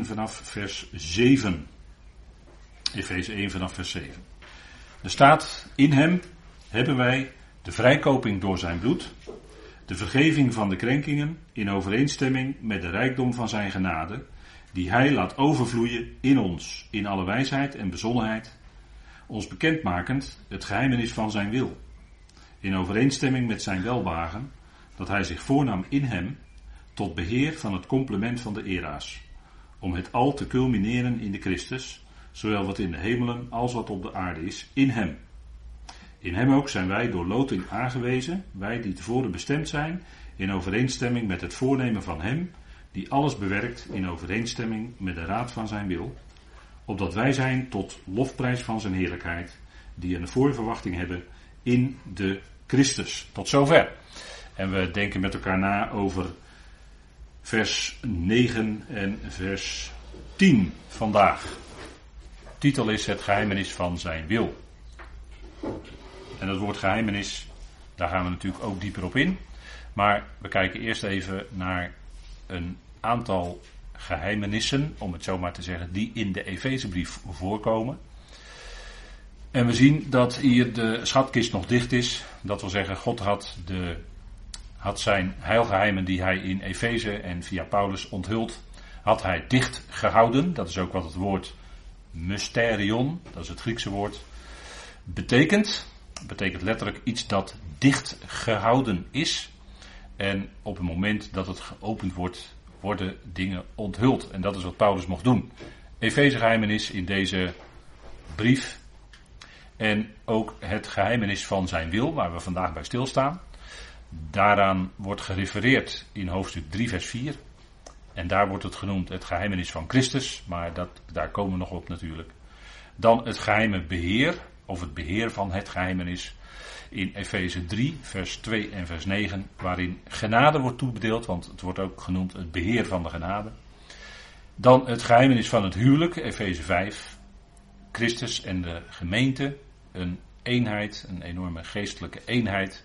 1 vanaf vers 7. Efeze 1 vanaf vers 7. Er staat, in hem hebben wij de vrijkoping door zijn bloed, de vergeving van de krenkingen in overeenstemming met de rijkdom van zijn genade, die hij laat overvloeien in ons, in alle wijsheid en bezonnenheid, ons bekendmakend het geheimenis van zijn wil, in overeenstemming met zijn welwagen, dat hij zich voornam in hem, tot beheer van het complement van de era's, om het al te culmineren in de Christus, zowel wat in de hemelen als wat op de aarde is, in hem. In hem ook zijn wij door loting aangewezen, wij die tevoren bestemd zijn, in overeenstemming met het voornemen van hem, die alles bewerkt in overeenstemming met de raad van zijn wil, opdat wij zijn tot lofprijs van zijn heerlijkheid, die een voorverwachting hebben in de Christus. Tot zover. En we denken met elkaar na over vers 9 en vers 10 vandaag. Titel is Het geheimenis van zijn wil. En dat woord geheimenis, daar gaan we natuurlijk ook dieper op in. Maar we kijken eerst even naar een aantal geheimenissen, om het zo maar te zeggen, die in de Efezebrief voorkomen. En we zien dat hier de schatkist nog dicht is. Dat wil zeggen, God had, de, had zijn heilgeheimen die hij in Efeze en via Paulus onthult, had hij dicht gehouden. Dat is ook wat het woord mysterion, dat is het Griekse woord, betekent. betekent letterlijk iets dat dicht gehouden is. En op het moment dat het geopend wordt, worden dingen onthuld. En dat is wat Paulus mocht doen. Efeze geheimenis in deze brief. En ook het geheimenis van zijn wil, waar we vandaag bij stilstaan. Daaraan wordt gerefereerd in hoofdstuk 3, vers 4. En daar wordt het genoemd het geheimenis van Christus, maar dat, daar komen we nog op natuurlijk. Dan het geheime beheer, of het beheer van het geheimenis in Efeze 3, vers 2 en vers 9, waarin genade wordt toebedeeld, want het wordt ook genoemd het beheer van de genade. Dan het geheimenis van het huwelijk, Efeze 5, Christus en de gemeente, een eenheid, een enorme geestelijke eenheid,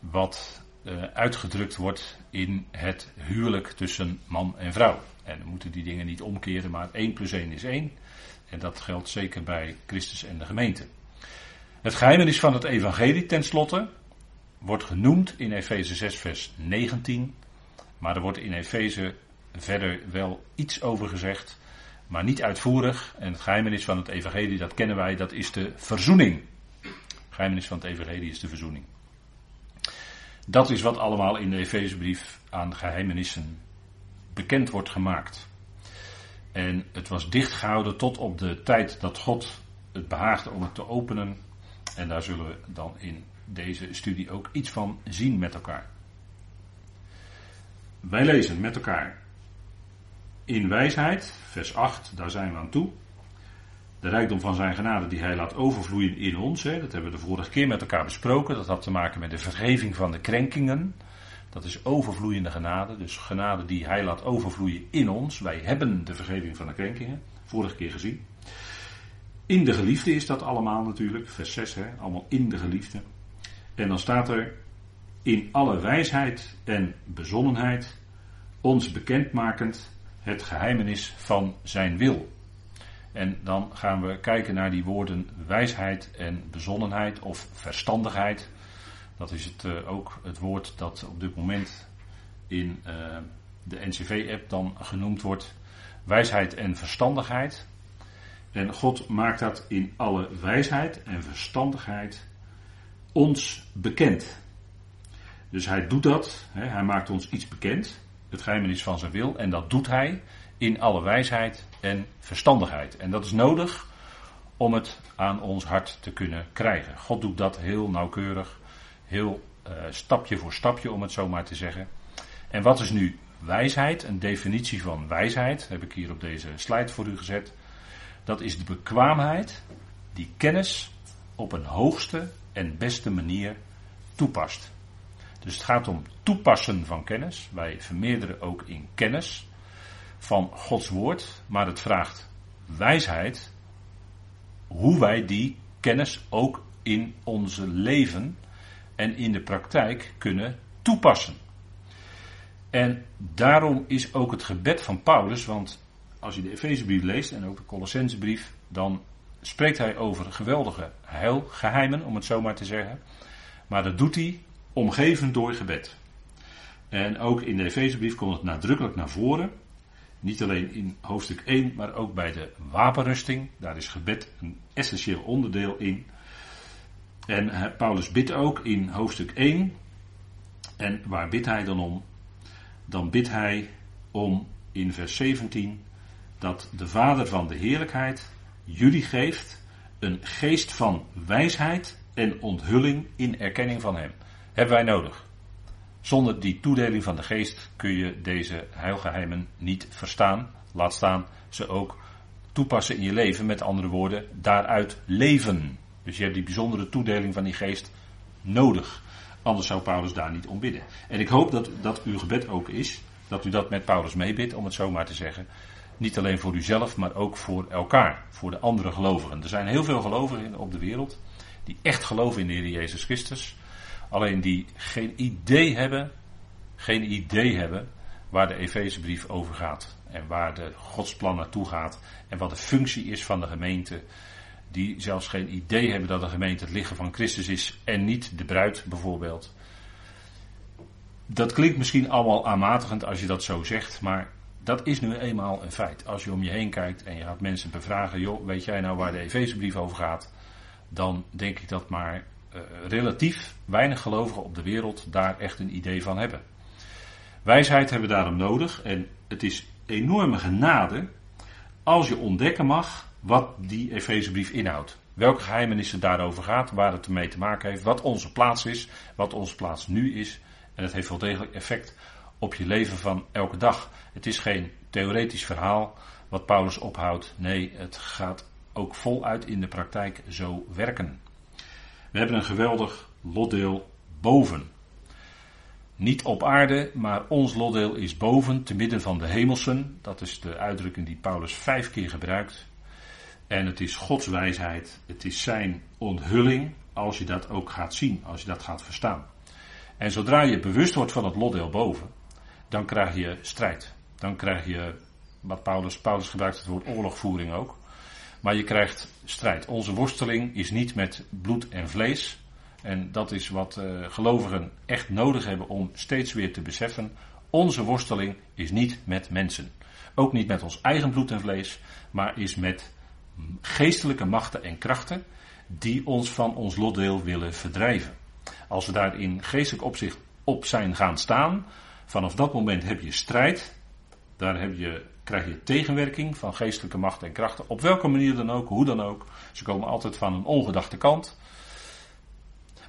wat uh, uitgedrukt wordt in het huwelijk tussen man en vrouw. En we moeten die dingen niet omkeren, maar 1 plus 1 is 1. En dat geldt zeker bij Christus en de gemeente. Het geheimenis van het evangelie tenslotte wordt genoemd in Efeze 6 vers 19. Maar er wordt in Efeze verder wel iets over gezegd, maar niet uitvoerig. En het geheimenis van het evangelie, dat kennen wij, dat is de verzoening. Het geheimenis van het evangelie is de verzoening. Dat is wat allemaal in de Efezebrief aan geheimenissen bekend wordt gemaakt. En het was dichtgehouden tot op de tijd dat God het behaagde om het te openen. En daar zullen we dan in deze studie ook iets van zien met elkaar. Wij lezen met elkaar in wijsheid, vers 8, daar zijn we aan toe. De rijkdom van zijn genade die hij laat overvloeien in ons. Hè, dat hebben we de vorige keer met elkaar besproken. Dat had te maken met de vergeving van de krenkingen. Dat is overvloeiende genade. Dus genade die hij laat overvloeien in ons. Wij hebben de vergeving van de krenkingen. Vorige keer gezien. In de geliefde is dat allemaal natuurlijk. Vers 6, hè, allemaal in de geliefde. En dan staat er in alle wijsheid en bezonnenheid ons bekendmakend het geheimenis van zijn wil. En dan gaan we kijken naar die woorden wijsheid en bezonnenheid of verstandigheid. Dat is het, uh, ook het woord dat op dit moment in uh, de NCV-app dan genoemd wordt. Wijsheid en verstandigheid. En God maakt dat in alle wijsheid en verstandigheid ons bekend. Dus hij doet dat, hè, hij maakt ons iets bekend, het geheimenis van zijn wil, en dat doet hij in alle wijsheid en verstandigheid. En dat is nodig om het aan ons hart te kunnen krijgen. God doet dat heel nauwkeurig, heel uh, stapje voor stapje, om het zo maar te zeggen. En wat is nu wijsheid? Een definitie van wijsheid heb ik hier op deze slide voor u gezet. Dat is de bekwaamheid die kennis op een hoogste en beste manier toepast. Dus het gaat om toepassen van kennis. Wij vermeerderen ook in kennis van Gods woord, maar het vraagt wijsheid hoe wij die kennis ook in onze leven en in de praktijk kunnen toepassen. En daarom is ook het gebed van Paulus, want als je de Efezebrief leest en ook de Colossensebrief, dan spreekt hij over geweldige heilgeheimen, om het zo maar te zeggen. Maar dat doet hij omgeven door gebed. En ook in de Efezebrief komt het nadrukkelijk naar voren. Niet alleen in hoofdstuk 1, maar ook bij de wapenrusting. Daar is gebed een essentieel onderdeel in. En Paulus bidt ook in hoofdstuk 1. En waar bidt hij dan om? Dan bidt hij om in vers 17 dat de Vader van de heerlijkheid jullie geeft een geest van wijsheid en onthulling in erkenning van Hem. Hebben wij nodig. Zonder die toedeling van de geest kun je deze heilgeheimen niet verstaan. Laat staan ze ook toepassen in je leven. Met andere woorden, daaruit leven. Dus je hebt die bijzondere toedeling van die geest nodig. Anders zou Paulus daar niet om bidden. En ik hoop dat dat uw gebed ook is. Dat u dat met Paulus meebidt, om het zo maar te zeggen. Niet alleen voor uzelf, maar ook voor elkaar. Voor de andere gelovigen. Er zijn heel veel gelovigen op de wereld. Die echt geloven in de Heer Jezus Christus. Alleen die geen idee hebben. Geen idee hebben waar de Efezebrief over gaat. En waar de Godsplan naartoe gaat. En wat de functie is van de gemeente die zelfs geen idee hebben dat de gemeente het lichaam van Christus is en niet de bruid bijvoorbeeld. Dat klinkt misschien allemaal aanmatigend als je dat zo zegt, maar dat is nu eenmaal een feit. Als je om je heen kijkt en je gaat mensen bevragen, joh, weet jij nou waar de Efezebrief over gaat? Dan denk ik dat maar uh, relatief weinig gelovigen op de wereld daar echt een idee van hebben. Wijsheid hebben we daarom nodig en het is enorme genade als je ontdekken mag wat die Efezebrief inhoudt. Welke geheimenissen daarover gaat, waar het ermee te maken heeft, wat onze plaats is, wat onze plaats nu is. En het heeft wel degelijk effect op je leven van elke dag. Het is geen theoretisch verhaal wat Paulus ophoudt. Nee, het gaat ook voluit in de praktijk zo werken. We hebben een geweldig lotdeel boven. Niet op aarde, maar ons lotdeel is boven, te midden van de hemelsen. Dat is de uitdrukking die Paulus vijf keer gebruikt. En het is Gods wijsheid, het is zijn onthulling als je dat ook gaat zien, als je dat gaat verstaan. En zodra je bewust wordt van het lotdeel boven, dan krijg je strijd. Dan krijg je, wat Paulus, Paulus gebruikt het woord oorlogvoering ook. Maar je krijgt strijd. Onze worsteling is niet met bloed en vlees. En dat is wat uh, gelovigen echt nodig hebben om steeds weer te beseffen. Onze worsteling is niet met mensen. Ook niet met ons eigen bloed en vlees, maar is met geestelijke machten en krachten die ons van ons lotdeel willen verdrijven. Als we daar in geestelijk opzicht op zijn gaan staan, vanaf dat moment heb je strijd, daar heb je, krijg je tegenwerking van geestelijke machten en krachten, op welke manier dan ook, hoe dan ook. Ze komen altijd van een ongedachte kant.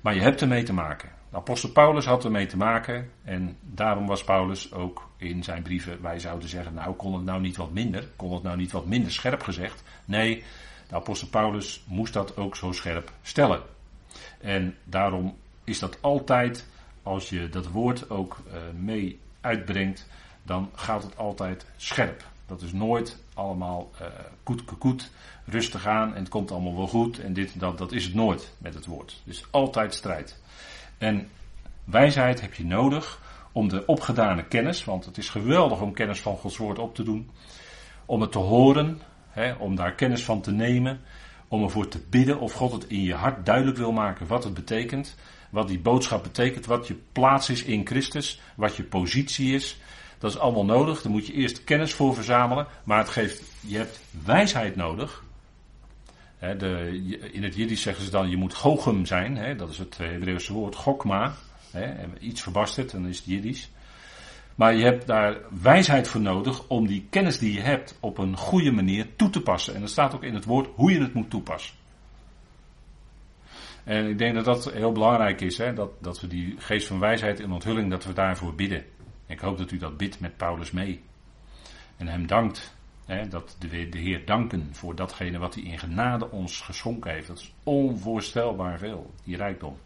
Maar je hebt ermee te maken. De apostel Paulus had ermee te maken en daarom was Paulus ook in zijn brieven, wij zouden zeggen, nou kon het nou niet wat minder, kon het nou niet wat minder scherp gezegd. Nee, de apostel Paulus moest dat ook zo scherp stellen. En daarom is dat altijd, als je dat woord ook uh, mee uitbrengt, dan gaat het altijd scherp. Dat is nooit allemaal uh, koet koet, rustig aan en het komt allemaal wel goed en dit en dat. Dat is het nooit met het woord. Is altijd strijd. En wijsheid heb je nodig om de opgedane kennis, want het is geweldig om kennis van Gods woord op te doen, om het te horen, hè, om daar kennis van te nemen, om ervoor te bidden of God het in je hart duidelijk wil maken wat het betekent, wat die boodschap betekent, wat je plaats is in Christus, wat je positie is. Dat is allemaal nodig. Daar moet je eerst kennis voor verzamelen. Maar het geeft, je hebt wijsheid nodig. de, in het Jiddisch zeggen ze dan, je moet gochem zijn. dat is het Hebreeuwse woord, gokma. Hè, iets verbasterd, dan is het Jiddisch. Maar je hebt daar wijsheid voor nodig om die kennis die je hebt op een goede manier toe te passen. En dat staat ook in het woord hoe je het moet toepassen. En ik denk dat dat heel belangrijk is, hè, dat, dat we die geest van wijsheid en onthulling, dat we daarvoor bidden. Ik hoop dat u dat bidt met Paulus mee. En hem dankt, hè, dat de, de Heer danken voor datgene wat hij in genade ons geschonken heeft. Dat is onvoorstelbaar veel, die rijkdom.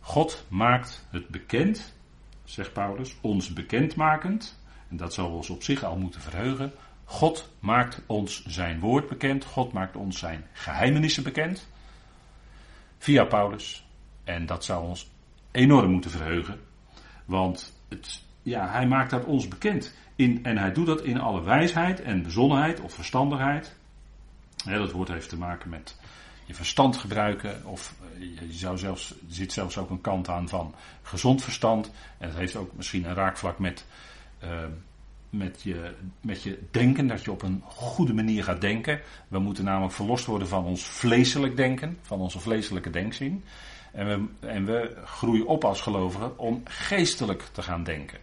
God maakt het bekend, zegt Paulus, ons bekendmakend. En dat zal ons op zich al moeten verheugen. God maakt ons zijn woord bekend. God maakt ons zijn geheimenissen bekend. Via Paulus. En dat zou ons enorm moeten verheugen. Want het, ja, hij maakt dat ons bekend. In, en hij doet dat in alle wijsheid en bezonnenheid of verstandigheid. dat woord heeft te maken met je verstand gebruiken. Of eh, je zou zelfs, er zit zelfs ook een kant aan van gezond verstand. En het heeft ook misschien een raakvlak met, uh, met, je, met je denken. Dat je op een goede manier gaat denken. We moeten namelijk verlost worden van ons vleeselijk denken. Van onze vleeselijke denkzin. En we, en we groeien op als gelovigen om geestelijk te gaan denken.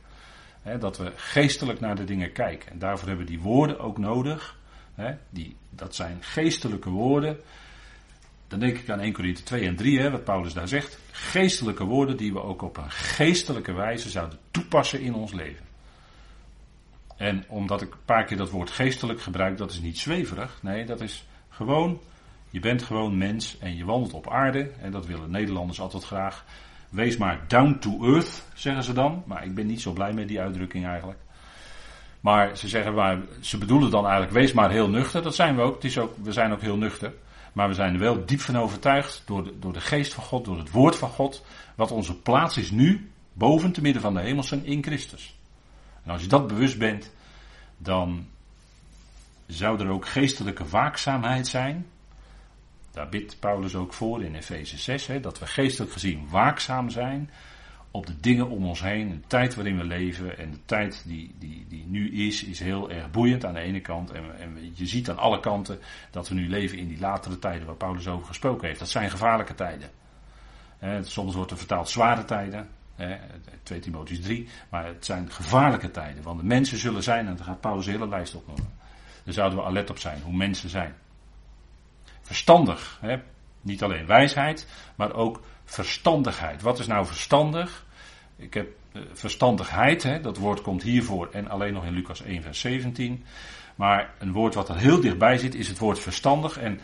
dat we geestelijk naar de dingen kijken. En daarvoor hebben we die woorden ook nodig. die, dat zijn geestelijke woorden dan denk ik aan 1 Corinthië 2 en 3, hè, wat Paulus daar zegt. Geestelijke woorden die we ook op een geestelijke wijze zouden toepassen in ons leven. En omdat ik een paar keer dat woord geestelijk gebruik, dat is niet zweverig. Nee, dat is gewoon, je bent gewoon mens en je wandelt op aarde. En dat willen Nederlanders altijd graag. Wees maar down to earth, zeggen ze dan. Maar ik ben niet zo blij met die uitdrukking eigenlijk. Maar ze zeggen, maar, ze bedoelen dan eigenlijk, wees maar heel nuchter. Dat zijn we ook. Het is ook we zijn ook heel nuchter. Maar we zijn er wel diep van overtuigd door de, door de geest van God, door het woord van God, wat onze plaats is nu, boven te midden van de hemelsen in Christus. En als je dat bewust bent, dan zou er ook geestelijke waakzaamheid zijn. Daar bidt Paulus ook voor in Efeze 6, hè, dat we geestelijk gezien waakzaam zijn op de dingen om ons heen, de tijd waarin we leven en de tijd die, die, die nu is, is heel erg boeiend aan de ene kant. En, en je ziet aan alle kanten dat we nu leven in die latere tijden waar Paulus over gesproken heeft. Dat zijn gevaarlijke tijden. soms wordt er vertaald zware tijden, 2 Timotheus 3, maar het zijn gevaarlijke tijden. Want de mensen zullen zijn, en daar gaat Paulus een hele lijst opnoemen. Daar zouden we alert op zijn, hoe mensen zijn. Verstandig, hè? niet alleen wijsheid, maar ook verstandigheid. Wat is nou verstandig? Ik heb uh, verstandigheid, hè, dat woord komt hiervoor en alleen nog in Lucas 1, vers 17. Maar een woord wat er heel dichtbij zit is het woord verstandig. En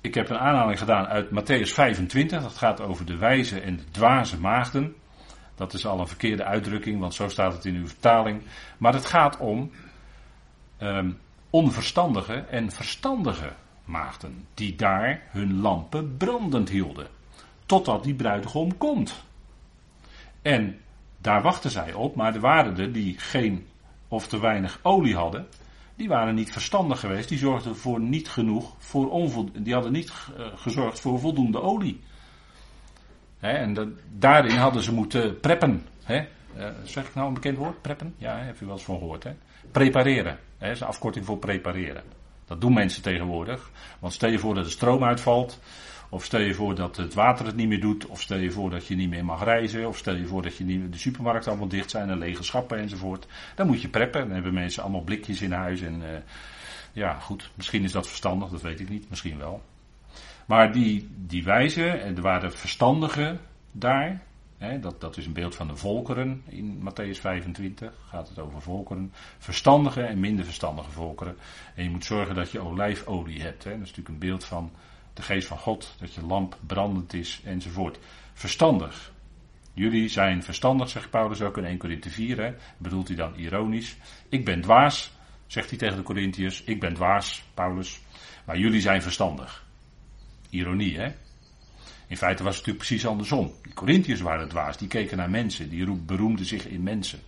ik heb een aanhaling gedaan uit Matthäus 25. Dat gaat over de wijze en de dwaze maagden. Dat is al een verkeerde uitdrukking, want zo staat het in uw vertaling. Maar het gaat om um, onverstandige en verstandige maagden. Die daar hun lampen brandend hielden totdat die bruidegom komt. En daar wachten zij op, maar er waren er die geen of te weinig olie hadden. Die waren niet verstandig geweest, die zorgden voor niet genoeg, voor die hadden niet eh, gezorgd voor voldoende olie. en daarin hadden ze moeten preppen. He, uh, zeg ik nou een bekend woord? Preppen? Ja, heb u wel eens van gehoord. Prepareren. Dat is een afkorting voor prepareren. Dat doen mensen tegenwoordig. Want stel je voor dat de stroom uitvalt. Of stel je voor dat het water het niet meer doet. Of stel je voor dat je niet meer mag reizen. Of stel je voor dat je niet, de supermarkten allemaal dicht zijn en lege schappen enzovoort. Dan moet je preppen. Dan hebben mensen allemaal blikjes in huis. En uh, ja, goed. Misschien is dat verstandig, dat weet ik niet. Misschien wel. Maar die, die wijze, en er waren verstandigen daar. Dat, dat is een beeld van de volkeren in Matthäus 25. Gaat het over volkeren. Verstandige en minder verstandige volkeren. En je moet zorgen dat je olijfolie hebt. Dat is natuurlijk een beeld van de geest van God, dat je lamp brandend is enzovoort. Verstandig. Jullie zijn verstandig, zegt Paulus ook in 1 Corinthië 4. Hè? Bedoelt hij dan ironisch? Ik ben dwaas, zegt hij tegen de Corinthiërs. Ik ben dwaas, Paulus. Maar jullie zijn verstandig. Ironie, hè? In feite was het natuurlijk precies andersom. De Corinthiërs waren dwaas, die keken naar mensen, die beroemden zich in mensen.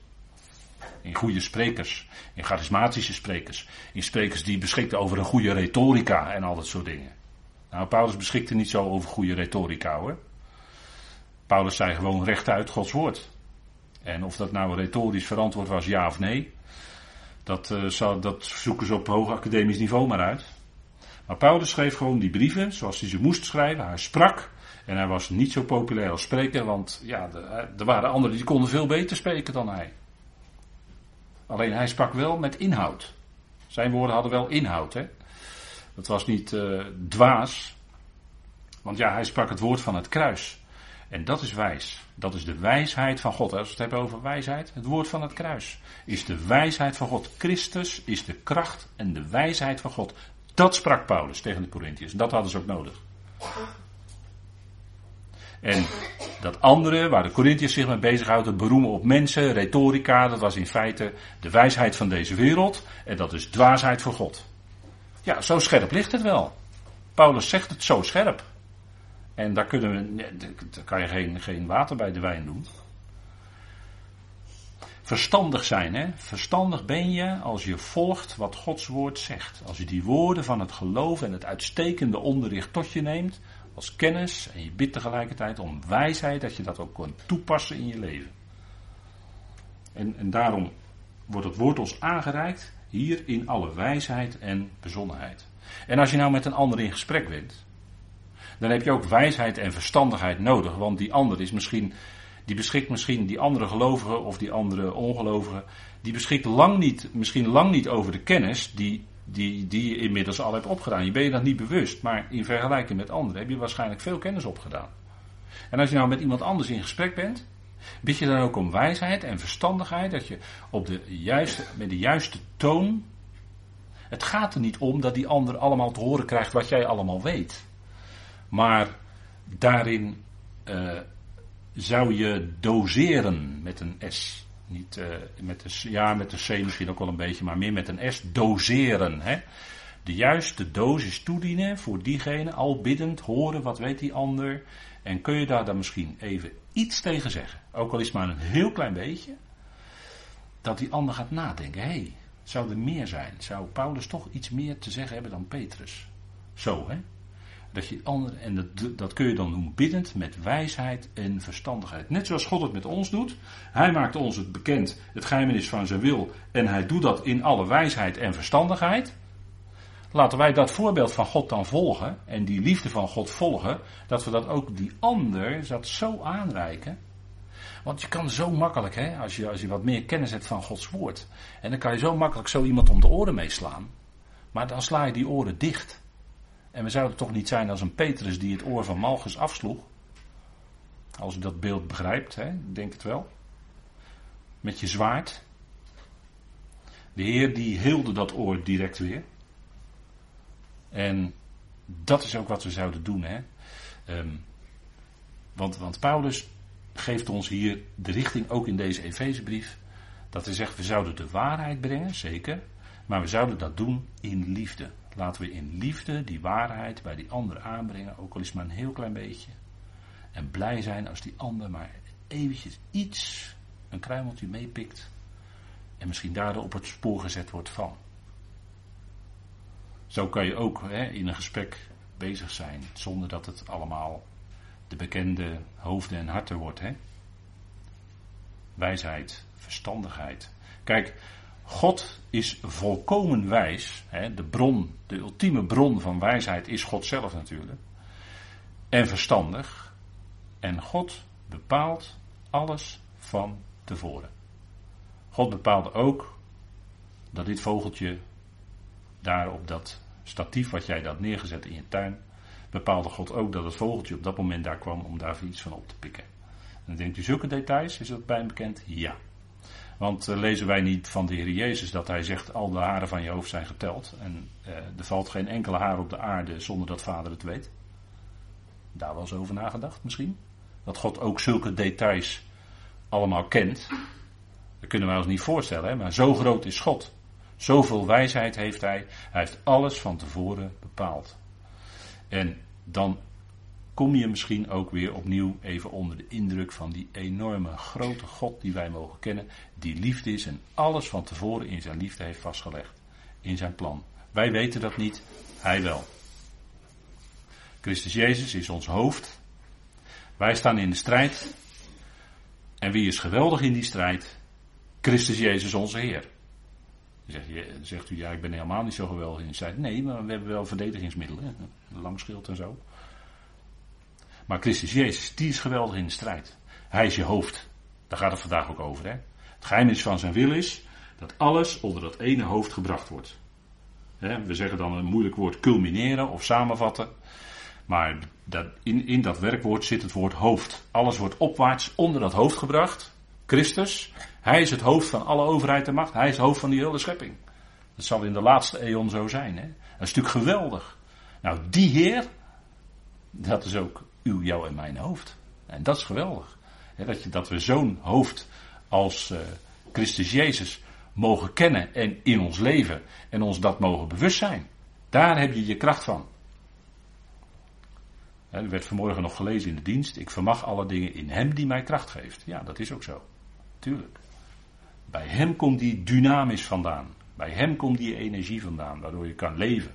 In goede sprekers, in charismatische sprekers, in sprekers die beschikten over een goede retorica en al dat soort dingen. Nou, Paulus beschikte niet zo over goede retorica hoor. Paulus zei gewoon rechtuit Gods woord. En of dat nou retorisch verantwoord was, ja of nee, dat, uh, dat zoeken ze op hoog academisch niveau maar uit. Maar Paulus schreef gewoon die brieven zoals hij ze moest schrijven. Hij sprak en hij was niet zo populair als spreker, want ja, er waren anderen die konden veel beter spreken dan hij. Alleen hij sprak wel met inhoud. Zijn woorden hadden wel inhoud. Hè? Dat was niet uh, dwaas. Want ja, hij sprak het woord van het kruis. En dat is wijs. Dat is de wijsheid van God. Als we het hebben over wijsheid, het woord van het kruis is de wijsheid van God. Christus is de kracht en de wijsheid van God. Dat sprak Paulus tegen de Corinthiërs. Dat hadden ze ook nodig. En dat andere, waar de Corinthiërs zich mee bezighouden, beroemen op mensen, retorica, dat was in feite de wijsheid van deze wereld. En dat is dwaasheid voor God. Ja, zo scherp ligt het wel. Paulus zegt het zo scherp. En daar, kunnen we, daar kan je geen, geen water bij de wijn doen. Verstandig zijn, hè? Verstandig ben je als je volgt wat Gods woord zegt. Als je die woorden van het geloof en het uitstekende onderricht tot je neemt, als kennis, en je bidt tegelijkertijd om wijsheid, dat je dat ook kunt toepassen in je leven. En, en daarom wordt het woord ons aangereikt, hier in alle wijsheid en bezonnenheid. En als je nou met een ander in gesprek bent, dan heb je ook wijsheid en verstandigheid nodig, want die ander is misschien die beschikt misschien, die andere gelovigen of die andere ongelovigen, die beschikt lang niet, misschien lang niet over de kennis die, die, die je inmiddels al hebt opgedaan. Je bent je dat niet bewust, maar in vergelijking met anderen heb je waarschijnlijk veel kennis opgedaan. En als je nou met iemand anders in gesprek bent, bid je dan ook om wijsheid en verstandigheid, dat je op de juiste, met de juiste toon. Het gaat er niet om dat die ander allemaal te horen krijgt wat jij allemaal weet. Maar daarin uh, zou je doseren met een S. Niet uh, met de, ja, met de C misschien ook wel een beetje, maar meer met een S. Doseren. Hè? De juiste dosis toedienen voor diegene, al biddend, horen wat weet die ander. En kun je daar dan misschien even iets tegen zeggen, ook al is het maar een heel klein beetje, dat die ander gaat nadenken. Hé, hey, zou er meer zijn? Zou Paulus toch iets meer te zeggen hebben dan Petrus? Zo, hè? Dat je andere, en dat, dat kun je dan doen biddend met wijsheid en verstandigheid. Net zoals God het met ons doet. Hij maakt ons het bekend, het geheimenis van zijn wil. En hij doet dat in alle wijsheid en verstandigheid. Laten wij dat voorbeeld van God dan volgen. En die liefde van God volgen. Dat we dat ook die ander dat zo aanreiken. Want je kan zo makkelijk, hè, als, je, als je wat meer kennis hebt van Gods woord. En dan kan je zo makkelijk zo iemand om de oren meeslaan. Maar dan sla je die oren dicht. En we zouden toch niet zijn als een Petrus die het oor van Malchus afsloeg. Als u dat beeld begrijpt, hè, denk het wel. Met je zwaard. De Heer die heelde dat oor direct weer. En dat is ook wat we zouden doen. Hè. Um, want, want Paulus geeft ons hier de richting, ook in deze Efezebrief. Dat hij zegt, we zouden de waarheid brengen, zeker. Maar we zouden dat doen in liefde. Laten we in liefde die waarheid bij die ander aanbrengen, ook al is het maar een heel klein beetje. En blij zijn als die ander maar eventjes iets, een kruimeltje meepikt. En misschien daardoor op het spoor gezet wordt van. Zo kan je ook hè, in een gesprek bezig zijn, zonder dat het allemaal de bekende hoofden en harten wordt. Hè? Wijsheid, verstandigheid. Kijk, God is volkomen wijs. Hè, de bron, de ultieme bron van wijsheid is God zelf natuurlijk. En verstandig. En God bepaalt alles van tevoren. God bepaalde ook dat dit vogeltje daar op dat statief wat jij had neergezet in je tuin, bepaalde God ook dat het vogeltje op dat moment daar kwam om daar iets van op te pikken. En dan denkt u zulke details, is dat bij hem bekend? Ja. Want uh, lezen wij niet van de Heer Jezus dat hij zegt: Al de haren van je hoofd zijn geteld. En uh, er valt geen enkele haar op de aarde zonder dat Vader het weet. Daar eens over nagedacht misschien. Dat God ook zulke details allemaal kent. Dat kunnen wij ons niet voorstellen, maar zo groot is God. Zoveel wijsheid heeft hij. Hij heeft alles van tevoren bepaald. En dan kom je misschien ook weer opnieuw even onder de indruk van die enorme grote God die wij mogen kennen, die liefde is en alles van tevoren in zijn liefde heeft vastgelegd, in zijn plan. Wij weten dat niet, hij wel. Christus Jezus is ons hoofd. Wij staan in de strijd. En wie is geweldig in die strijd? Christus Jezus onze Heer. Zegt, zegt u, ja, ik ben helemaal niet zo geweldig in die strijd. Nee, maar we hebben wel verdedigingsmiddelen. Een lang schild en zo. Maar Christus Jezus, die is geweldig in de strijd. Hij is je hoofd. Daar gaat het vandaag ook over. Hè? Het geheimnis van zijn wil is dat alles onder dat ene hoofd gebracht wordt. we zeggen dan een moeilijk woord culmineren of samenvatten. Maar in, in dat werkwoord zit het woord hoofd. Alles wordt opwaarts onder dat hoofd gebracht. Christus, hij is het hoofd van alle overheid en macht. Hij is het hoofd van die hele schepping. Dat zal in de laatste eeuw zo zijn. Hè? Dat is natuurlijk geweldig. Nou, die Heer, dat is ook uw, jou en mijn hoofd. En dat is geweldig. dat, je, dat we zo'n hoofd als uh, Christus Jezus mogen kennen en in ons leven en ons dat mogen bewust zijn. Daar heb je je kracht van. Er werd vanmorgen nog gelezen in de dienst. Ik vermag alle dingen in Hem die mij kracht geeft. Ja, dat is ook zo. Tuurlijk. Bij hem komt die dynamisch vandaan. Bij hem komt die energie vandaan, waardoor je kan leven.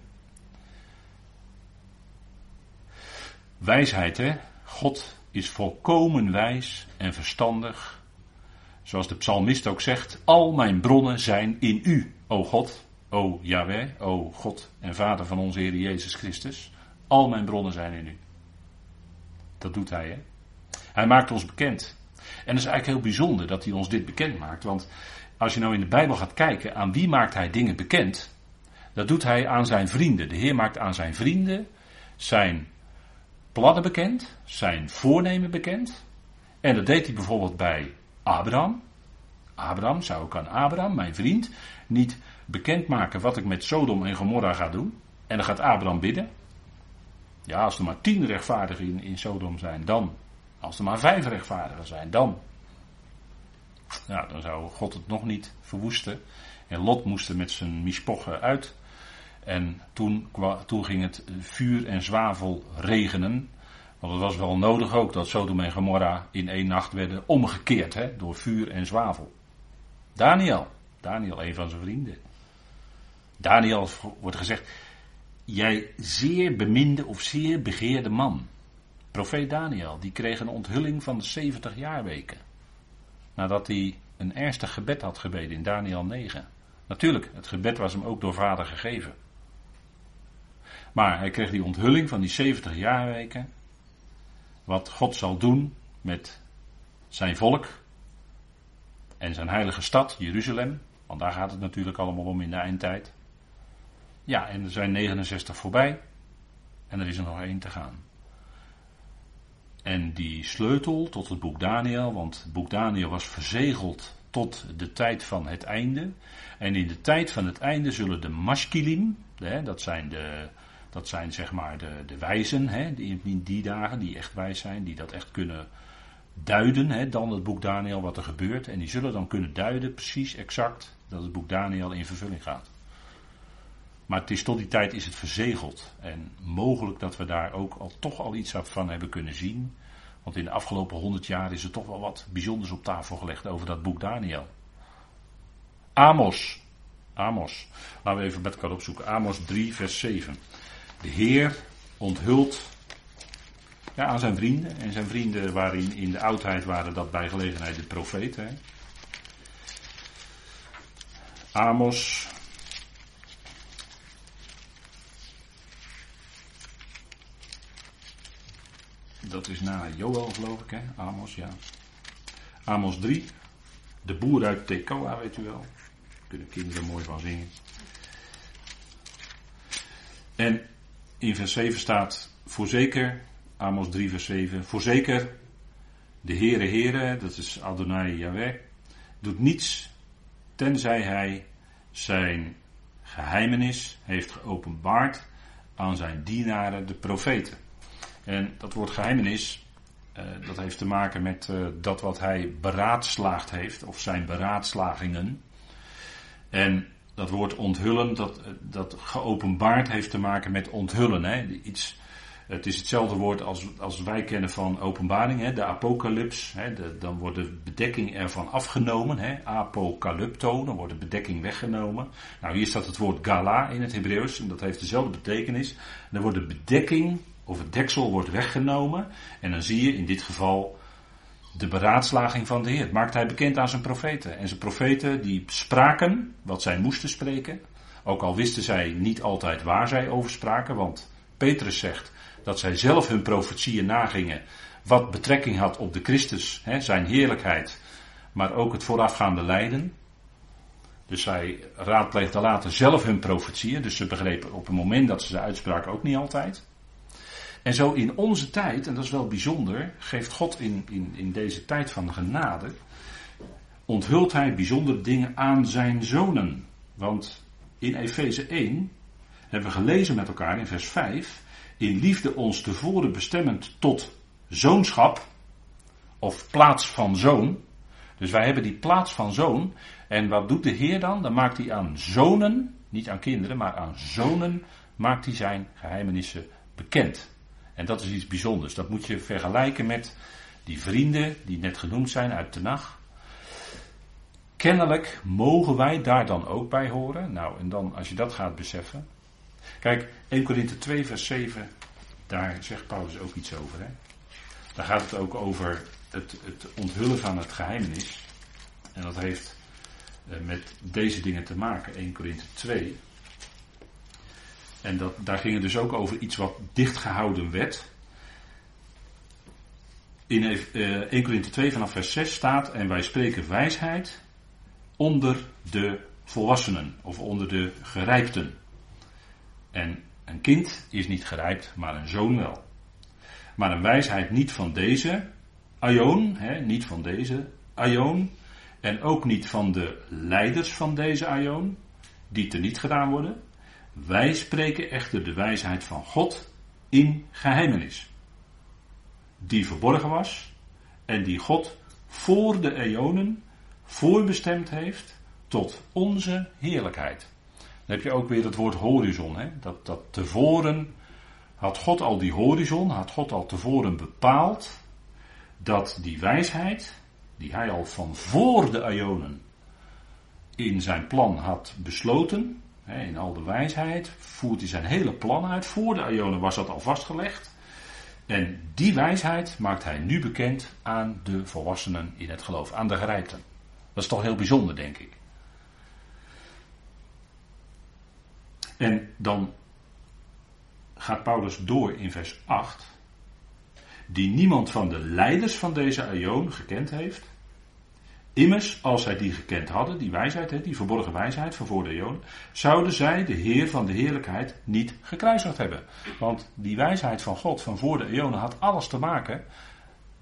Wijsheid, hè? God is volkomen wijs en verstandig. Zoals de psalmist ook zegt: Al mijn bronnen zijn in u, o God, o Yahweh, o God en Vader van onze Heer Jezus Christus. Al mijn bronnen zijn in u. Dat doet hij, hè? Hij maakt ons bekend. En het is eigenlijk heel bijzonder dat hij ons dit bekend maakt. Want als je nou in de Bijbel gaat kijken, aan wie maakt hij dingen bekend? Dat doet hij aan zijn vrienden. De Heer maakt aan zijn vrienden zijn plannen bekend, zijn voornemen bekend. En dat deed hij bijvoorbeeld bij Abraham. Abraham zou ik aan Abraham, mijn vriend, niet bekendmaken wat ik met Sodom en Gomorra ga doen. En dan gaat Abraham bidden. Ja, als er maar tien rechtvaardigen in, in Sodom zijn, dan. Als er maar vijf rechtvaardigen zijn, dan. Ja, dan zou God het nog niet verwoesten. En Lot moest er met zijn mispochen uit. En toen, toen ging het vuur en zwavel regenen. Want het was wel nodig ook dat Sodom en Gomorra in één nacht werden omgekeerd hè, door vuur en zwavel. Daniel, Daniel, een van zijn vrienden. Daniel wordt gezegd, jij zeer beminde of zeer begeerde man. Profeet Daniel, die kreeg een onthulling van de 70 jaarweken. Nadat hij een ernstig gebed had gebeden in Daniel 9. Natuurlijk, het gebed was hem ook door vader gegeven. Maar hij kreeg die onthulling van die 70 jaarweken. Wat God zal doen met zijn volk en zijn heilige stad, Jeruzalem. Want daar gaat het natuurlijk allemaal om in de eindtijd. Ja, en er zijn 69 voorbij. En er is er nog één te gaan. En die sleutel tot het boek Daniel, want het boek Daniel was verzegeld tot de tijd van het einde. En in de tijd van het einde zullen de maskilim, dat zijn, de, dat zijn zeg maar de, de wijzen hè, in, in die dagen, die echt wijs zijn, die dat echt kunnen duiden, hè, dan het boek Daniel wat er gebeurt. En die zullen dan kunnen duiden, precies exact, dat het boek Daniel in vervulling gaat. Maar tot die tijd is het verzegeld. En mogelijk dat we daar ook al toch al iets van hebben kunnen zien. Want in de afgelopen honderd jaar is er toch wel wat bijzonders op tafel gelegd over dat boek Daniel. Amos. Amos. Laten we even met elkaar opzoeken. Amos 3, vers 7. De Heer onthult ja, aan zijn vrienden. En zijn vrienden waarin in de oudheid waren dat bij gelegenheid de profeten. Amos Dat is na Joel, geloof ik, hè? Amos, ja. Amos 3. De boer uit Tekoa, weet u wel. Daar kunnen kinderen mooi van zingen. En in vers 7 staat, voorzeker, Amos 3 vers 7, voorzeker, de Heere Heere, dat is Adonai Yahweh, doet niets tenzij hij zijn geheimenis heeft geopenbaard aan zijn dienaren, de profeten. En dat woord geheimenis, uh, dat heeft te maken met uh, dat wat hij beraadslaagd heeft, of zijn beraadslagingen. En dat woord onthullen, dat, eh, dat geopenbaard heeft te maken met onthullen. Hè? Iets, het is hetzelfde woord als, als wij kennen van openbaring, hè? de apocalyps. Hè? Dan wordt de bedekking ervan afgenomen, hè? apocalypto, dan wordt de bedekking weggenomen. Nou, hier staat het woord gala in het Hebreeuws en dat heeft dezelfde betekenis. Dan wordt de bedekking of het deksel wordt weggenomen. En dan zie je in dit geval de beraadslaging van de Heer. maakt hij bekend aan zijn profeten. En zijn profeten die spraken wat zij moesten spreken. Ook al wisten zij niet altijd waar zij over spraken. Want Petrus zegt dat zij zelf hun profetieën nagingen. Wat betrekking had op de Christus, hè, zijn heerlijkheid. Maar ook het voorafgaande lijden. Dus zij raadpleegden later zelf hun profetieën. Dus ze begrepen op het moment dat ze ze uitspraken ook niet altijd. En zo in onze tijd, en dat is wel bijzonder, geeft God in, in, in deze tijd van genade, onthult hij bijzondere dingen aan zijn zonen. Want in Efeze 1 hebben we gelezen met elkaar in vers 5, in liefde ons tevoren bestemmend tot zoonschap, of plaats van zoon. Dus wij hebben die plaats van zoon. En wat doet de Heer dan? Dan maakt hij aan zonen, niet aan kinderen, maar aan zonen, maakt hij zijn geheimenissen bekend. En dat is iets bijzonders. Dat moet je vergelijken met die vrienden die net genoemd zijn uit de nacht. kennelijk mogen wij daar dan ook bij horen. Nou, en dan als je dat gaat beseffen. Kijk, 1 Korinthe 2, vers 7, daar zegt Paulus ook iets over. Hè? Daar gaat het ook over het, het onthullen van het geheimenis. En dat heeft eh, met deze dingen te maken, 1 Korinthe 2. En dat, daar ging het dus ook over iets wat dichtgehouden werd. In 1 eh, Korinthe 2 vanaf vers 6 staat, en wij spreken wijsheid onder de volwassenen of onder de gerijpten. En een kind is niet gerijpt, maar een zoon wel. Maar een wijsheid niet van deze aion, niet van deze aion, en ook niet van de leiders van deze aion, die te niet gedaan worden. Wij spreken echter de wijsheid van God in geheimenis. Die verborgen was en die God voor de eonen voorbestemd heeft tot onze heerlijkheid. Dan heb je ook weer het woord horizon. Hè? Dat, dat tevoren had God al die horizon, had God al tevoren bepaald dat die wijsheid, die hij al van voor de Ionen in zijn plan had besloten, in al de wijsheid, voert hij zijn hele plan uit. Voor de Ionen was dat al vastgelegd. En die wijsheid maakt hij nu bekend aan de volwassenen in het geloof, aan de gerijpten. Dat is toch heel bijzonder, denk ik. En dan gaat Paulus door in vers 8 die niemand van de leiders van deze aion gekend heeft. Immers, als zij die gekend hadden, die wijsheid, die verborgen wijsheid van voor de aion, zouden zij de Heer van de heerlijkheid niet gekruisigd hebben. Want die wijsheid van God van voor de eonen had alles te maken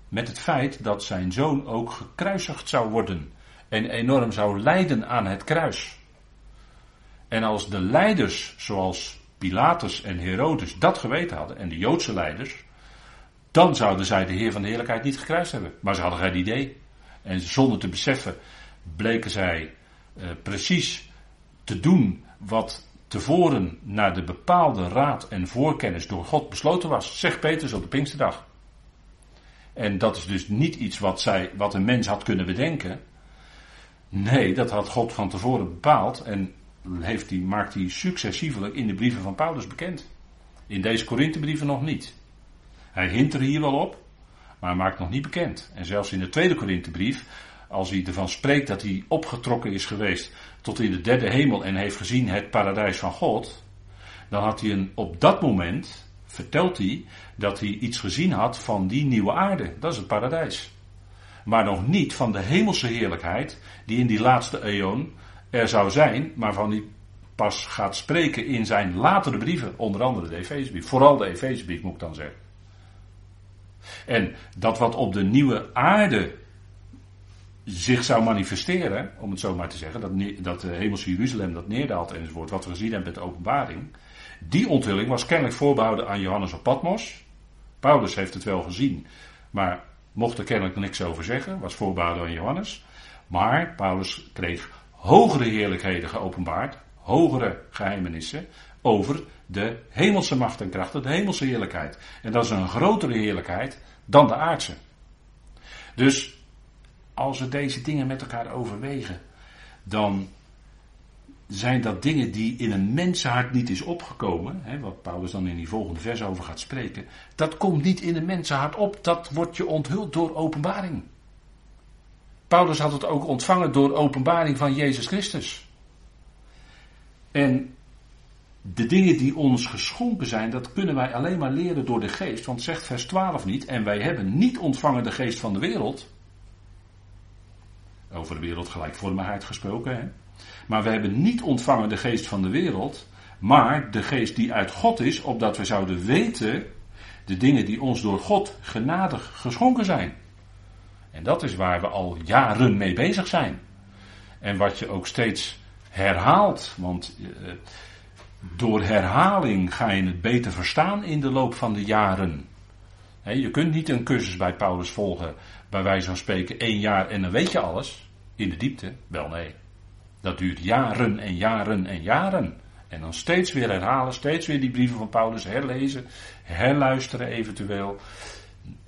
met het feit dat zijn zoon ook gekruisigd zou worden. En enorm zou lijden aan het kruis. En als de leiders, zoals Pilatus en Herodes, dat geweten hadden, en de Joodse leiders, dan zouden zij de Heer van de Heerlijkheid niet gekruist hebben. Maar ze hadden geen idee. En zonder te beseffen bleken zij uh, precies te doen wat tevoren naar de bepaalde raad en voorkennis door God besloten was. Zegt Petrus op de Pinksterdag. En dat is dus niet iets wat, zij, wat een mens had kunnen bedenken. Nee, dat had God van tevoren bepaald en heeft die, maakt hij successievelijk in de brieven van Paulus bekend. In deze Korinthebrieven nog niet. Hij hint er hier wel op, maar hij maakt nog niet bekend. En zelfs in de tweede Korinthebrief, als hij ervan spreekt dat hij opgetrokken is geweest tot in de derde hemel en heeft gezien het paradijs van God, dan had hij een, op dat moment, vertelt hij, dat hij iets gezien had van die nieuwe aarde. Dat is het paradijs. Maar nog niet van de hemelse heerlijkheid die in die laatste eon er zou zijn, maar van die pas gaat spreken in zijn latere brieven, onder andere de Efezebrief. Vooral de Efezebrief moet ik dan zeggen. En dat wat op de nieuwe aarde zich zou manifesteren, om het zo maar te zeggen, dat, dat de hemelse Jeruzalem dat neerdaalt enzovoort, wat we gezien hebben met de openbaring, die onthulling was kennelijk voorbehouden aan Johannes op Patmos. Paulus heeft het wel gezien, maar mocht er kennelijk niks over zeggen, was voorbehouden aan Johannes. Maar Paulus kreeg hogere heerlijkheden geopenbaard, hogere geheimenissen over de hemelse macht en krachten, de hemelse heerlijkheid. En dat is een grotere heerlijkheid dan de aardse. Dus als we deze dingen met elkaar overwegen, dan zijn dat dingen die in een mensenhart niet is opgekomen, hè, wat Paulus dan in die volgende vers over gaat spreken, dat komt niet in een mensenhart op, dat wordt je onthuld door openbaring. Paulus had het ook ontvangen door openbaring van Jezus Christus. En de dingen die ons geschonken zijn, dat kunnen wij alleen maar leren door de geest. Want zegt vers 12 niet, en wij hebben niet ontvangen de geest van de wereld. Over de wereldgelijkvormigheid gesproken. Hè? Maar we hebben niet ontvangen de geest van de wereld, maar de geest die uit God is, opdat we zouden weten de dingen die ons door God genadig geschonken zijn. En dat is waar we al jaren mee bezig zijn. En wat je ook steeds herhaalt, want uh, door herhaling ga je het beter verstaan in de loop van de jaren. je kunt niet een cursus bij Paulus volgen, bij wijze van spreken één jaar en dan weet je alles in de diepte. Wel nee, dat duurt jaren en jaren en jaren. En dan steeds weer herhalen, steeds weer die brieven van Paulus herlezen, herluisteren eventueel.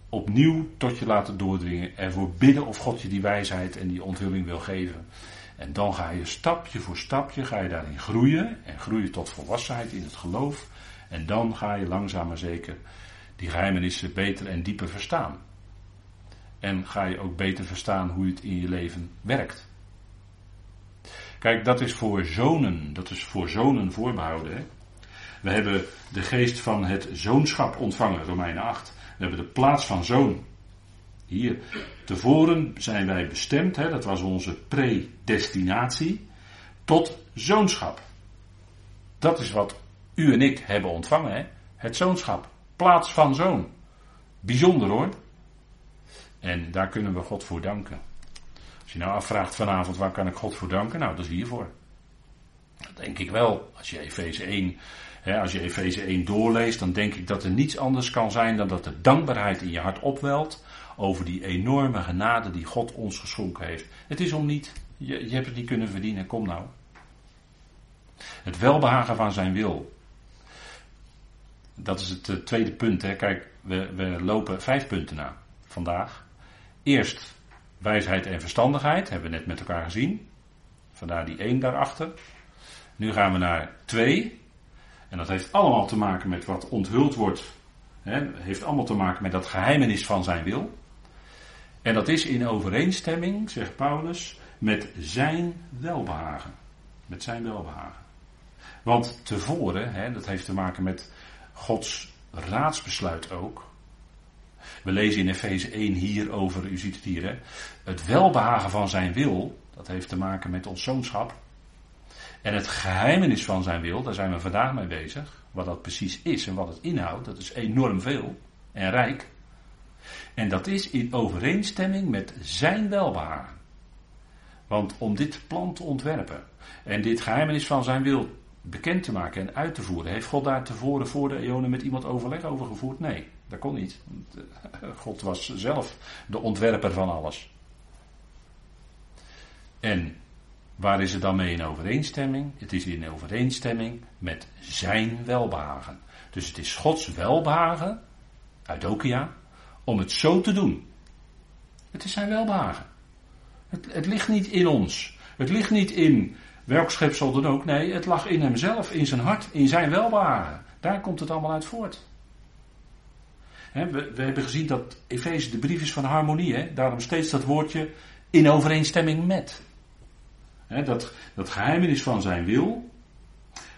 Opnieuw tot je laten doordringen. Ervoor bidden of God je die wijsheid en die onthulling wil geven. En dan ga je stapje voor stapje ga je daarin groeien en groeien tot volwassenheid in het geloof. En dan ga je langzaam maar zeker die geheimenissen beter en dieper verstaan. En ga je ook beter verstaan hoe het in je leven werkt. Kijk, dat is voor zonen, dat is voor zonen voorbehouden. We hebben de geest van het zoonschap ontvangen, Romeinen 8. We hebben de plaats van zoon. Hier, tevoren zijn wij bestemd, hè, dat was onze predestinatie, tot zoonschap. Dat is wat u en ik hebben ontvangen, hè? het zoonschap. Plaats van zoon. Bijzonder hoor. En daar kunnen we God voor danken. Als je nou afvraagt vanavond waar kan ik God voor danken, nou dat is hiervoor. Dat denk ik wel. Als je Efeze 1 als je Efeze 1 doorleest, dan denk ik dat er niets anders kan zijn dan dat de dankbaarheid in je hart opwelt over die enorme genade die God ons geschonken heeft. Het is om niet, je, je hebt het niet kunnen verdienen, kom nou. Het welbehagen van zijn wil. Dat is het eh, tweede punt. Hè. Kijk, we, we lopen vijf punten na vandaag. Eerst wijsheid en verstandigheid, hebben we net met elkaar gezien. Vandaar die één daarachter. Nu gaan we naar twee. En dat heeft allemaal te maken met wat onthuld wordt. Hè, heeft allemaal te maken met dat geheimenis van zijn wil. En dat is in overeenstemming, zegt Paulus, met zijn welbehagen. Met zijn welbehagen. Want tevoren, hè, dat heeft te maken met Gods raadsbesluit ook. We lezen in Efeze 1 hier over, u ziet het hier, hè, het welbehagen van zijn wil, dat heeft te maken met ons zoonschap. En het geheimenis van zijn wil, daar zijn we vandaag mee bezig. Wat dat precies is en wat het inhoudt, dat is enorm veel en rijk. En dat is in overeenstemming met zijn welbehagen. Want om dit plan te ontwerpen en dit geheimenis van zijn wil bekend te maken en uit te voeren, heeft God daar tevoren voor de eonen met iemand overleg over gevoerd? Nee, dat kon niet. Eh, God was zelf de ontwerper van alles. En Waar is het dan mee in overeenstemming? Het is in overeenstemming met zijn welbehagen. Dus het is Gods welbehagen, Eudokia, om het zo te doen. Het is zijn welbehagen. Het, het ligt niet in ons. Het ligt niet in welk schepsel dan ook. Nee, het lag in hemzelf, in zijn hart, in zijn welbehagen. Daar komt het allemaal uit voort. we, we, hebben gezien dat Efeze de brief is van harmonie. Daarom steeds dat woordje in overeenstemming met dat, dat geheimenis van zijn wil,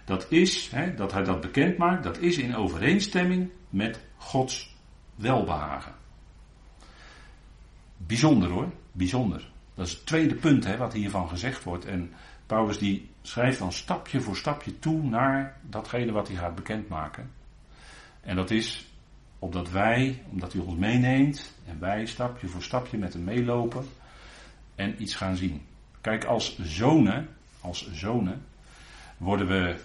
dat is, dat hij dat bekend maakt, dat is in overeenstemming met Gods welbehagen. Bijzonder hoor, bijzonder. Dat is het tweede punt hè, wat hiervan gezegd wordt. En Paulus die schrijft dan stapje voor stapje toe naar datgene wat hij gaat bekendmaken. En dat is opdat wij, omdat hij ons meeneemt en wij stapje voor stapje met hem meelopen en iets gaan zien. Kijk, als zonen, als zonen, worden we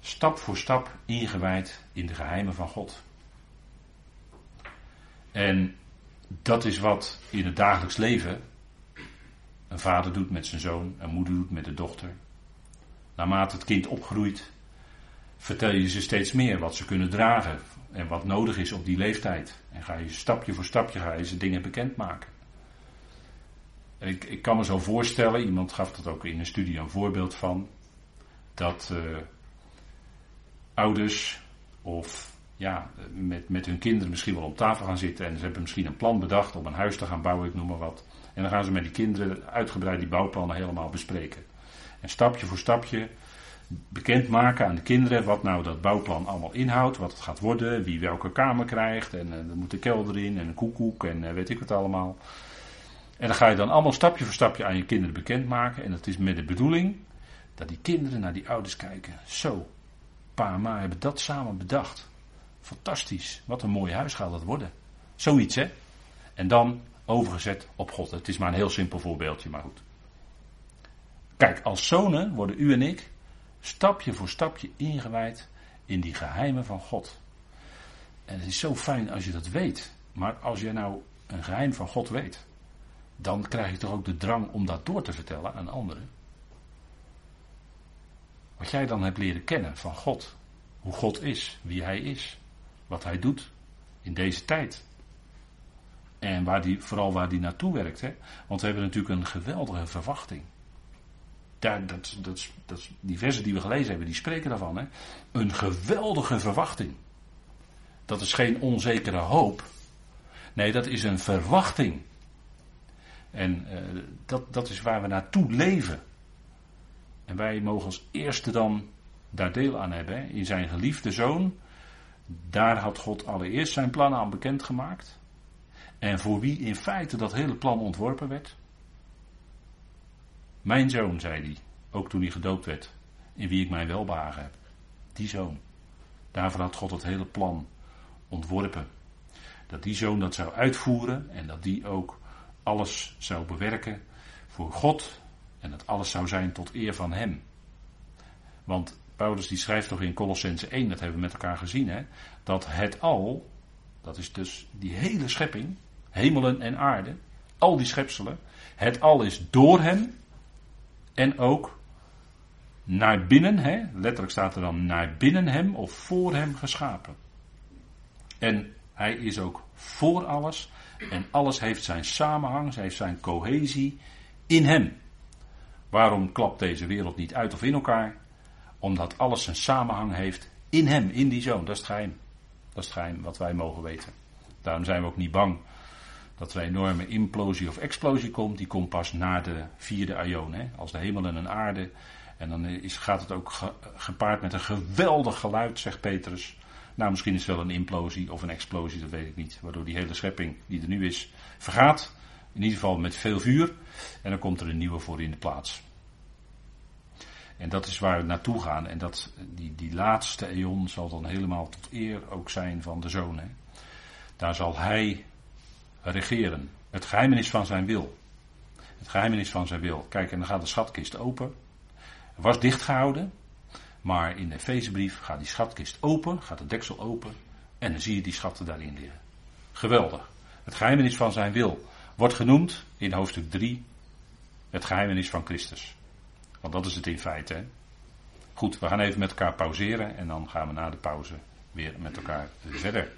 stap voor stap ingewijd in de geheimen van God. En dat is wat in het dagelijks leven een vader doet met zijn zoon, een moeder doet met de dochter. Naarmate het kind opgroeit, vertel je ze steeds meer wat ze kunnen dragen en wat nodig is op die leeftijd. En ga je stapje voor stapje ga je ze dingen bekendmaken. Ik, ik kan me zo voorstellen, iemand gaf dat ook in een studie een voorbeeld van, dat uh, ouders of ja, met, met hun kinderen misschien wel op tafel gaan zitten en ze hebben misschien een plan bedacht om een huis te gaan bouwen, ik noem maar wat. En dan gaan ze met die kinderen uitgebreid die bouwplannen helemaal bespreken. En stapje voor stapje bekendmaken aan de kinderen wat nou dat bouwplan allemaal inhoudt, wat het gaat worden, wie welke kamer krijgt en uh, er moet een kelder in en een koekoek en uh, weet ik wat allemaal. En dan ga je dan allemaal stapje voor stapje aan je kinderen bekendmaken. En dat is met de bedoeling dat die kinderen naar die ouders kijken. Zo, pa en ma hebben dat samen bedacht. Fantastisch. Wat een mooi huis gaat dat worden. Zoiets, hè? En dan overgezet op God. Het is maar een heel simpel voorbeeldje, maar goed. Kijk, als zonen worden u en ik stapje voor stapje ingewijd in die geheimen van God. En het is zo fijn als je dat weet. Maar als je nou een geheim van God weet, dan krijg je toch ook de drang om dat door te vertellen aan anderen. Wat jij dan hebt leren kennen van God. Hoe God is, wie Hij is, wat Hij doet in deze tijd. En waar die, vooral waar die naartoe werkt. Hè? Want we hebben natuurlijk een geweldige verwachting. daar, dat, dat, dat, die versen die we gelezen hebben, die spreken daarvan. Hè? Een geweldige verwachting. Dat is geen onzekere hoop. Nee, dat is een verwachting. En uh, dat, dat is waar we naartoe leven. En wij mogen als eerste dan daar deel aan hebben. In zijn geliefde zoon. Daar had God allereerst zijn plannen aan bekendgemaakt. En voor wie in feite dat hele plan ontworpen werd. Mijn zoon, zei hij, ook toen hij gedoopt werd, in wie ik mijn welbehagen heb. Die zoon. Daarvoor had God het hele plan ontworpen. Dat die zoon dat zou uitvoeren en dat die ook alles zou bewerken voor God en dat alles zou zijn tot eer van Hem. Want Paulus die schrijft toch in Colossense 1, dat hebben we met elkaar gezien, hè, dat het al, dat is dus die hele schepping, hemelen en aarde, al die schepselen, het al is door Hem en ook naar binnen, hè, letterlijk staat er dan naar binnen Hem of voor Hem geschapen. En Hij is ook voor alles en alles heeft zijn samenhang, heeft zijn cohesie in Hem. Waarom klapt deze wereld niet uit of in elkaar? Omdat alles zijn samenhang heeft in Hem, in die Zoon. Dat is het geheim. Dat is het geheim wat wij mogen weten. Daarom zijn we ook niet bang dat er een enorme implosie of explosie komt. Die komt pas na de vierde aion. Hè? Als de hemel en een aarde. En dan is, gaat het ook gepaard met een geweldig geluid, zegt Petrus. Nou, misschien is het wel een implosie of een explosie, dat weet ik niet. Waardoor die hele schepping die er nu is, vergaat. In ieder geval met veel vuur. En dan komt er een nieuwe voor in de plaats. En dat is waar we naartoe gaan. En dat, die, die laatste eon zal dan helemaal tot eer ook zijn van de zoon. Hè. Daar zal hij regeren. Het geheimenis van zijn wil. Het geheimenis van zijn wil. Kijk, en dan gaat de schatkist open. Het was dichtgehouden. Maar in de Efezebrief gaat die schatkist open, gaat de deksel open. En dan zie je die schatten daarin liggen. Geweldig. Het geheimenis van zijn wil wordt genoemd in hoofdstuk 3 het geheimenis van Christus. Want dat is het in feite. Hè? Goed, we gaan even met elkaar pauzeren en dan gaan we na de pauze weer met elkaar verder.